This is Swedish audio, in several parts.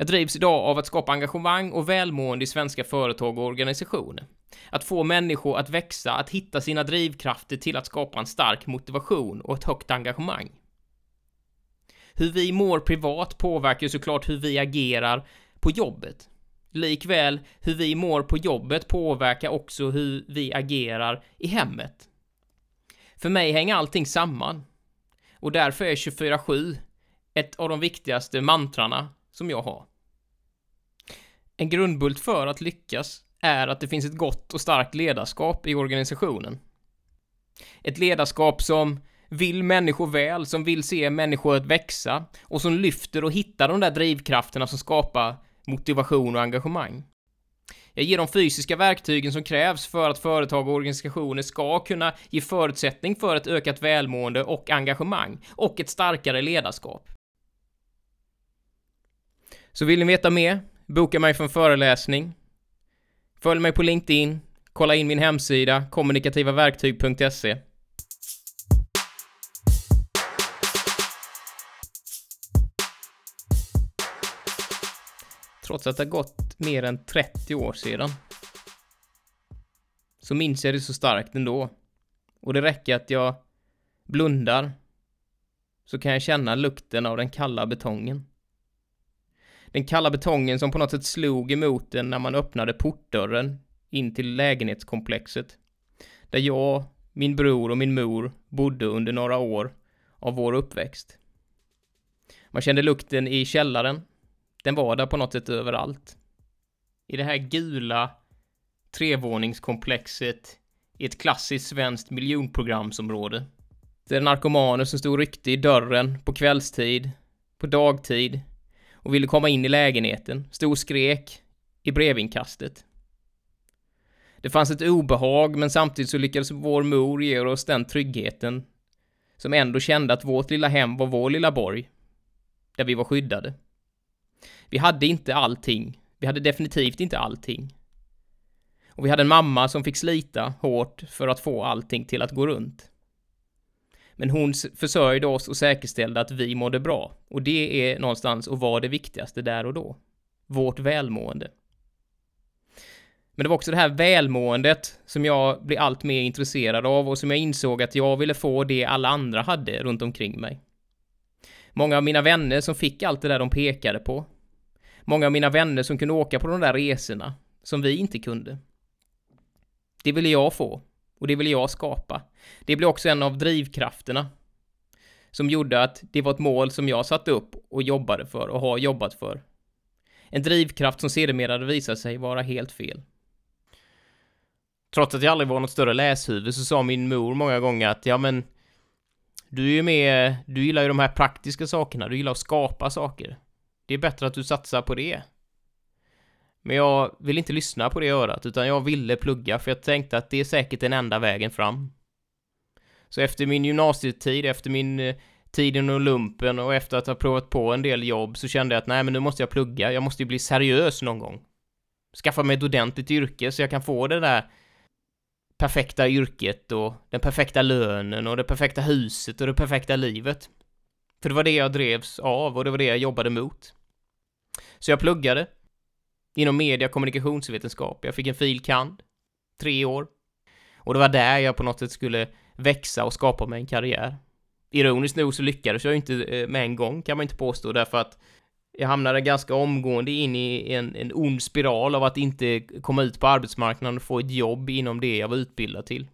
Jag drivs idag av att skapa engagemang och välmående i svenska företag och organisationer. Att få människor att växa, att hitta sina drivkrafter till att skapa en stark motivation och ett högt engagemang. Hur vi mår privat påverkar såklart hur vi agerar på jobbet. Likväl, hur vi mår på jobbet påverkar också hur vi agerar i hemmet. För mig hänger allting samman. Och därför är 24-7 ett av de viktigaste mantrarna som jag har. En grundbult för att lyckas är att det finns ett gott och starkt ledarskap i organisationen. Ett ledarskap som vill människor väl, som vill se människor att växa och som lyfter och hittar de där drivkrafterna som skapar motivation och engagemang. Jag ger de fysiska verktygen som krävs för att företag och organisationer ska kunna ge förutsättning för ett ökat välmående och engagemang och ett starkare ledarskap. Så vill ni veta mer? Boka mig för en föreläsning. Följ mig på LinkedIn. Kolla in min hemsida kommunikativaverktyg.se. Trots att det har gått mer än 30 år sedan så minns jag det så starkt ändå. Och det räcker att jag blundar så kan jag känna lukten av den kalla betongen. Den kalla betongen som på något sätt slog emot den när man öppnade portdörren in till lägenhetskomplexet. Där jag, min bror och min mor bodde under några år av vår uppväxt. Man kände lukten i källaren. Den var där på något sätt överallt. I det här gula trevåningskomplexet i ett klassiskt svenskt miljonprogramsområde. Där narkomaner som stod ryckte i dörren på kvällstid, på dagtid, och ville komma in i lägenheten, stod och skrek i brevinkastet. Det fanns ett obehag, men samtidigt så lyckades vår mor ge oss den tryggheten som ändå kände att vårt lilla hem var vår lilla borg, där vi var skyddade. Vi hade inte allting. Vi hade definitivt inte allting. Och vi hade en mamma som fick slita hårt för att få allting till att gå runt. Men hon försörjde oss och säkerställde att vi mådde bra. Och det är någonstans och var det viktigaste där och då. Vårt välmående. Men det var också det här välmåendet som jag blev allt mer intresserad av och som jag insåg att jag ville få det alla andra hade runt omkring mig. Många av mina vänner som fick allt det där de pekade på. Många av mina vänner som kunde åka på de där resorna som vi inte kunde. Det ville jag få. Och det ville jag skapa. Det blev också en av drivkrafterna som gjorde att det var ett mål som jag satte upp och jobbade för och har jobbat för. En drivkraft som sedermera visade sig vara helt fel. Trots att jag aldrig var något större läshuvud så sa min mor många gånger att ja men du är ju med, du gillar ju de här praktiska sakerna, du gillar att skapa saker. Det är bättre att du satsar på det. Men jag ville inte lyssna på det örat, utan jag ville plugga, för jag tänkte att det är säkert den enda vägen fram. Så efter min gymnasietid, efter min eh, tid inom lumpen och efter att ha provat på en del jobb så kände jag att nej, men nu måste jag plugga. Jag måste ju bli seriös någon gång. Skaffa mig ett ordentligt yrke så jag kan få det där perfekta yrket och den perfekta lönen och det perfekta huset och det perfekta livet. För det var det jag drevs av och det var det jag jobbade mot. Så jag pluggade inom media och kommunikationsvetenskap. Jag fick en fil. kand. Tre år. Och det var där jag på något sätt skulle växa och skapa mig en karriär. Ironiskt nog så lyckades jag inte eh, med en gång, kan man inte påstå, därför att jag hamnade ganska omgående in i en, en ond spiral av att inte komma ut på arbetsmarknaden och få ett jobb inom det jag var utbildad till.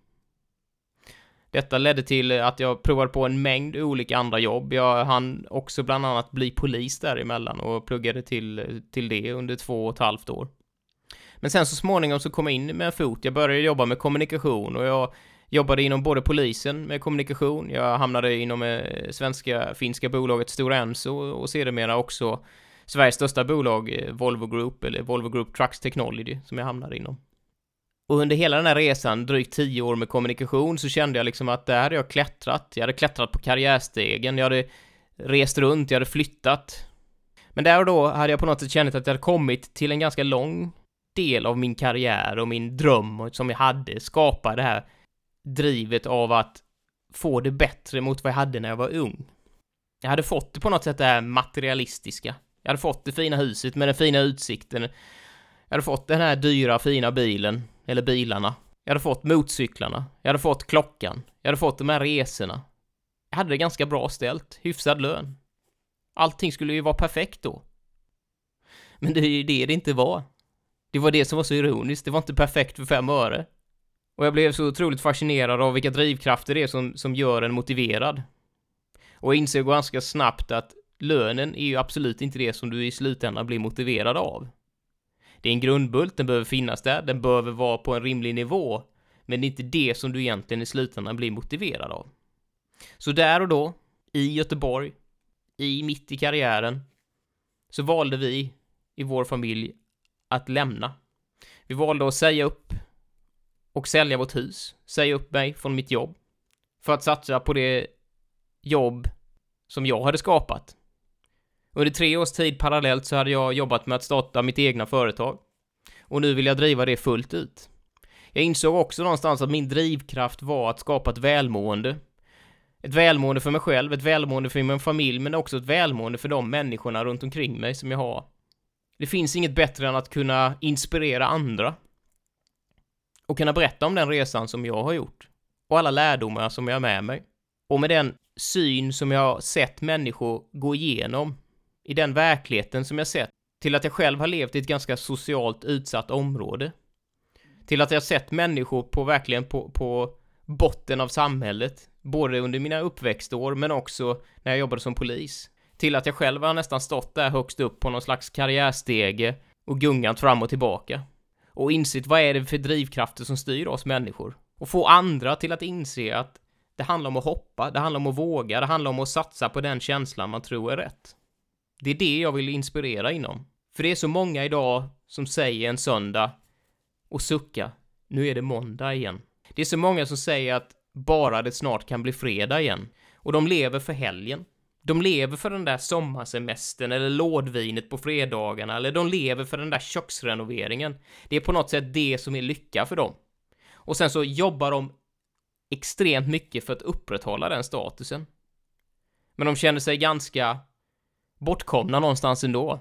Detta ledde till att jag provade på en mängd olika andra jobb. Jag hann också bland annat bli polis däremellan och pluggade till, till det under två och ett halvt år. Men sen så småningom så kom jag in med en fot. Jag började jobba med kommunikation och jag jobbade inom både polisen med kommunikation. Jag hamnade inom eh, svenska finska bolaget Stora Enso och sedermera också Sveriges största bolag, eh, Volvo Group eller Volvo Group Trucks Technology som jag hamnade inom. Och under hela den här resan, drygt tio år med kommunikation, så kände jag liksom att där hade jag klättrat. Jag hade klättrat på karriärstegen, jag hade rest runt, jag hade flyttat. Men där och då hade jag på något sätt känt att jag hade kommit till en ganska lång del av min karriär och min dröm som jag hade, skapa det här drivet av att få det bättre mot vad jag hade när jag var ung. Jag hade fått det på något sätt det här materialistiska. Jag hade fått det fina huset med den fina utsikten. Jag hade fått den här dyra fina bilen, eller bilarna. Jag hade fått motorcyklarna. Jag hade fått klockan. Jag hade fått de här resorna. Jag hade det ganska bra ställt, hyfsad lön. Allting skulle ju vara perfekt då. Men det är ju det det inte var. Det var det som var så ironiskt, det var inte perfekt för fem öre. Och jag blev så otroligt fascinerad av vilka drivkrafter det är som, som gör en motiverad. Och jag insåg ganska snabbt att lönen är ju absolut inte det som du i slutändan blir motiverad av. Det är en grundbult, den behöver finnas där, den behöver vara på en rimlig nivå, men det är inte det som du egentligen i slutändan blir motiverad av. Så där och då, i Göteborg, i mitt i karriären, så valde vi i vår familj att lämna. Vi valde att säga upp och sälja vårt hus, säga upp mig från mitt jobb, för att satsa på det jobb som jag hade skapat. Under tre års tid parallellt så hade jag jobbat med att starta mitt egna företag. Och nu vill jag driva det fullt ut. Jag insåg också någonstans att min drivkraft var att skapa ett välmående. Ett välmående för mig själv, ett välmående för min familj, men också ett välmående för de människorna runt omkring mig som jag har. Det finns inget bättre än att kunna inspirera andra. Och kunna berätta om den resan som jag har gjort. Och alla lärdomar som jag har med mig. Och med den syn som jag har sett människor gå igenom i den verkligheten som jag sett till att jag själv har levt i ett ganska socialt utsatt område. Till att jag sett människor på verkligen på, på botten av samhället, både under mina uppväxtår men också när jag jobbade som polis. Till att jag själv har nästan stått där högst upp på någon slags karriärstege och gungat fram och tillbaka. Och insett vad är det för drivkrafter som styr oss människor. Och få andra till att inse att det handlar om att hoppa, det handlar om att våga, det handlar om att satsa på den känslan man tror är rätt. Det är det jag vill inspirera inom. För det är så många idag som säger en söndag och sucka, nu är det måndag igen. Det är så många som säger att bara det snart kan bli fredag igen. Och de lever för helgen. De lever för den där sommarsemestern eller lådvinet på fredagarna eller de lever för den där köksrenoveringen. Det är på något sätt det som är lycka för dem. Och sen så jobbar de extremt mycket för att upprätthålla den statusen. Men de känner sig ganska bortkomna någonstans ändå.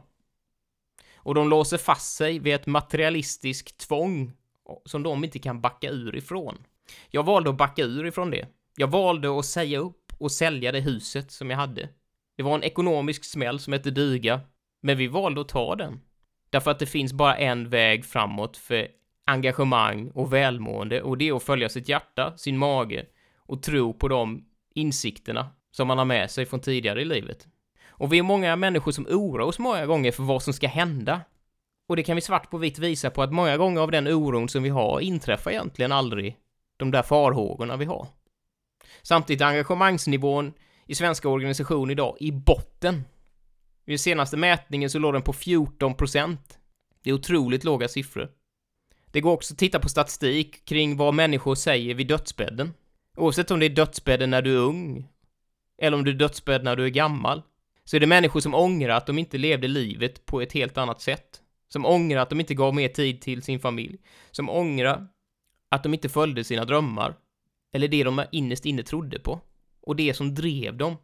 Och de låser fast sig vid ett materialistiskt tvång som de inte kan backa ur ifrån. Jag valde att backa ur ifrån det. Jag valde att säga upp och sälja det huset som jag hade. Det var en ekonomisk smäll som hette duga, men vi valde att ta den. Därför att det finns bara en väg framåt för engagemang och välmående och det är att följa sitt hjärta, sin mage och tro på de insikterna som man har med sig från tidigare i livet. Och vi är många människor som oroar oss många gånger för vad som ska hända. Och det kan vi svart på vitt visa på att många gånger av den oron som vi har inträffar egentligen aldrig de där farhågorna vi har. Samtidigt är engagemangsnivån i svenska organisationer idag i botten. Vid senaste mätningen så låg den på 14 procent. Det är otroligt låga siffror. Det går också att titta på statistik kring vad människor säger vid dödsbädden. Oavsett om det är dödsbädden när du är ung, eller om du är dödsbädd när du är gammal, så är det människor som ångrar att de inte levde livet på ett helt annat sätt. Som ångrar att de inte gav mer tid till sin familj. Som ångrar att de inte följde sina drömmar. Eller det de innerst inne trodde på. Och det som drev dem.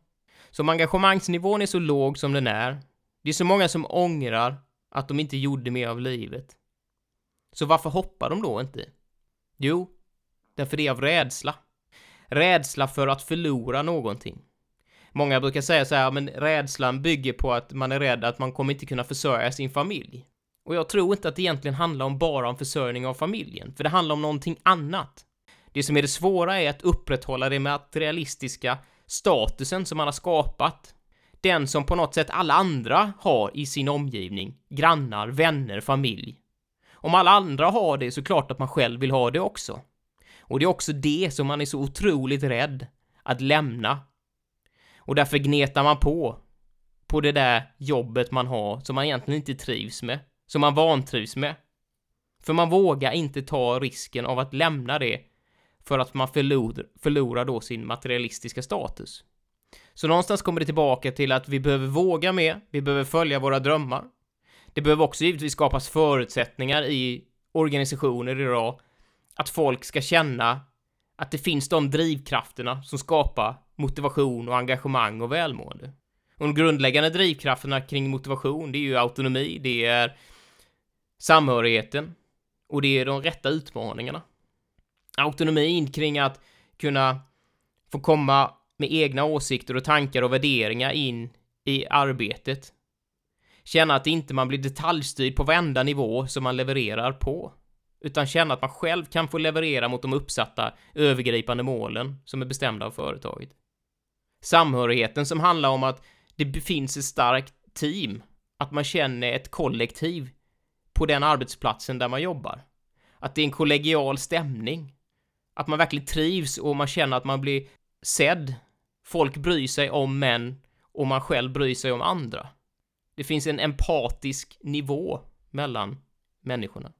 Så om engagemangsnivån är så låg som den är, det är så många som ångrar att de inte gjorde mer av livet. Så varför hoppar de då inte? Jo, därför det är av rädsla. Rädsla för att förlora någonting. Många brukar säga så här, men rädslan bygger på att man är rädd att man kommer inte kunna försörja sin familj. Och jag tror inte att det egentligen handlar om bara om försörjning av familjen, för det handlar om någonting annat. Det som är det svåra är att upprätthålla det materialistiska statusen som man har skapat. Den som på något sätt alla andra har i sin omgivning. Grannar, vänner, familj. Om alla andra har det så klart att man själv vill ha det också. Och det är också det som man är så otroligt rädd att lämna och därför gnetar man på på det där jobbet man har som man egentligen inte trivs med, som man vantrivs med. För man vågar inte ta risken av att lämna det för att man förlorar, förlorar då sin materialistiska status. Så någonstans kommer det tillbaka till att vi behöver våga mer, vi behöver följa våra drömmar. Det behöver också givetvis skapas förutsättningar i organisationer idag att folk ska känna att det finns de drivkrafterna som skapar motivation och engagemang och välmående. Och de grundläggande drivkrafterna kring motivation, det är ju autonomi, det är samhörigheten och det är de rätta utmaningarna. Autonomin kring att kunna få komma med egna åsikter och tankar och värderingar in i arbetet. Känna att inte man blir detaljstyrd på varenda nivå som man levererar på, utan känna att man själv kan få leverera mot de uppsatta övergripande målen som är bestämda av företaget. Samhörigheten som handlar om att det finns ett starkt team, att man känner ett kollektiv på den arbetsplatsen där man jobbar. Att det är en kollegial stämning. Att man verkligen trivs och man känner att man blir sedd. Folk bryr sig om män och man själv bryr sig om andra. Det finns en empatisk nivå mellan människorna.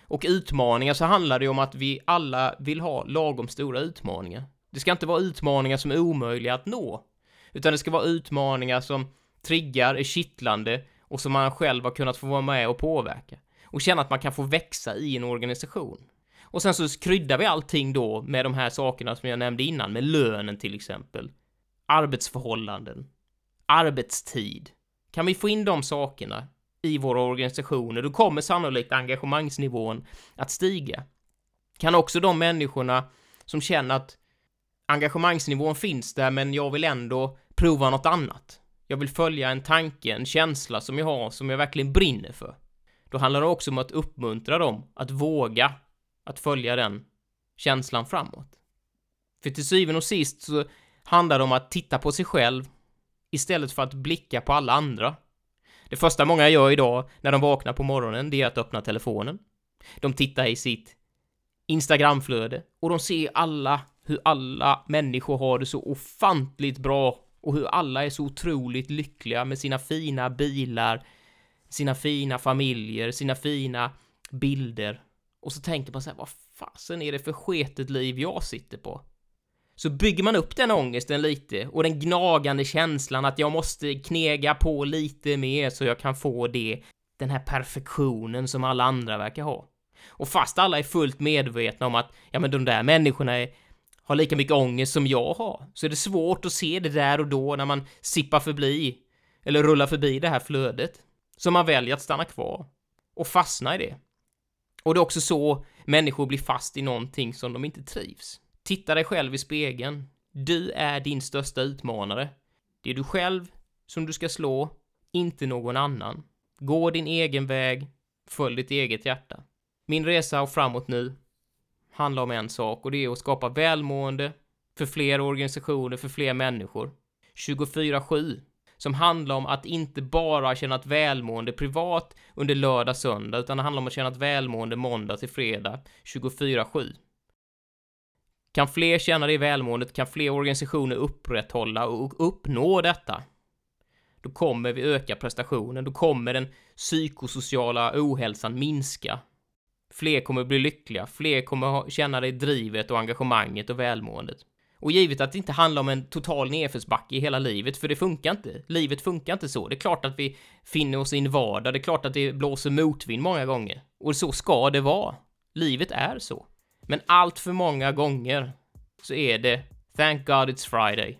Och utmaningar så handlar det om att vi alla vill ha lagom stora utmaningar. Det ska inte vara utmaningar som är omöjliga att nå, utan det ska vara utmaningar som triggar, är kittlande och som man själv har kunnat få vara med och påverka. Och känna att man kan få växa i en organisation. Och sen så kryddar vi allting då med de här sakerna som jag nämnde innan, med lönen till exempel. Arbetsförhållanden. Arbetstid. Kan vi få in de sakerna i våra organisationer, då kommer sannolikt engagemangsnivån att stiga. Kan också de människorna som känner att engagemangsnivån finns där, men jag vill ändå prova något annat. Jag vill följa en tanke, en känsla som jag har, som jag verkligen brinner för. Då handlar det också om att uppmuntra dem att våga att följa den känslan framåt. För till syvende och sist så handlar det om att titta på sig själv istället för att blicka på alla andra. Det första många gör idag när de vaknar på morgonen, det är att öppna telefonen. De tittar i sitt Instagramflöde och de ser alla hur alla människor har det så ofantligt bra och hur alla är så otroligt lyckliga med sina fina bilar, sina fina familjer, sina fina bilder. Och så tänker man så här, vad fasen är det för sketet liv jag sitter på? Så bygger man upp den ångesten lite och den gnagande känslan att jag måste knega på lite mer så jag kan få det, den här perfektionen som alla andra verkar ha. Och fast alla är fullt medvetna om att, ja men de där människorna är har lika mycket ångest som jag har, så är det svårt att se det där och då när man sippar förbi, eller rullar förbi det här flödet, så man väljer att stanna kvar och fastna i det. Och det är också så människor blir fast i någonting som de inte trivs. Titta dig själv i spegeln. Du är din största utmanare. Det är du själv som du ska slå, inte någon annan. Gå din egen väg, följ ditt eget hjärta. Min resa och framåt nu handlar om en sak och det är att skapa välmående för fler organisationer, för fler människor. 24-7 som handlar om att inte bara känna ett välmående privat under lördag, söndag, utan det handlar om att känna ett välmående måndag till fredag 24-7. Kan fler känna det välmåendet, kan fler organisationer upprätthålla och uppnå detta, då kommer vi öka prestationen, då kommer den psykosociala ohälsan minska Fler kommer bli lyckliga, fler kommer känna det drivet och engagemanget och välmåendet. Och givet att det inte handlar om en total nedförsbacke i hela livet, för det funkar inte. Livet funkar inte så. Det är klart att vi finner oss i en vardag, det är klart att det blåser motvind många gånger. Och så ska det vara. Livet är så. Men allt för många gånger så är det Thank God It's Friday.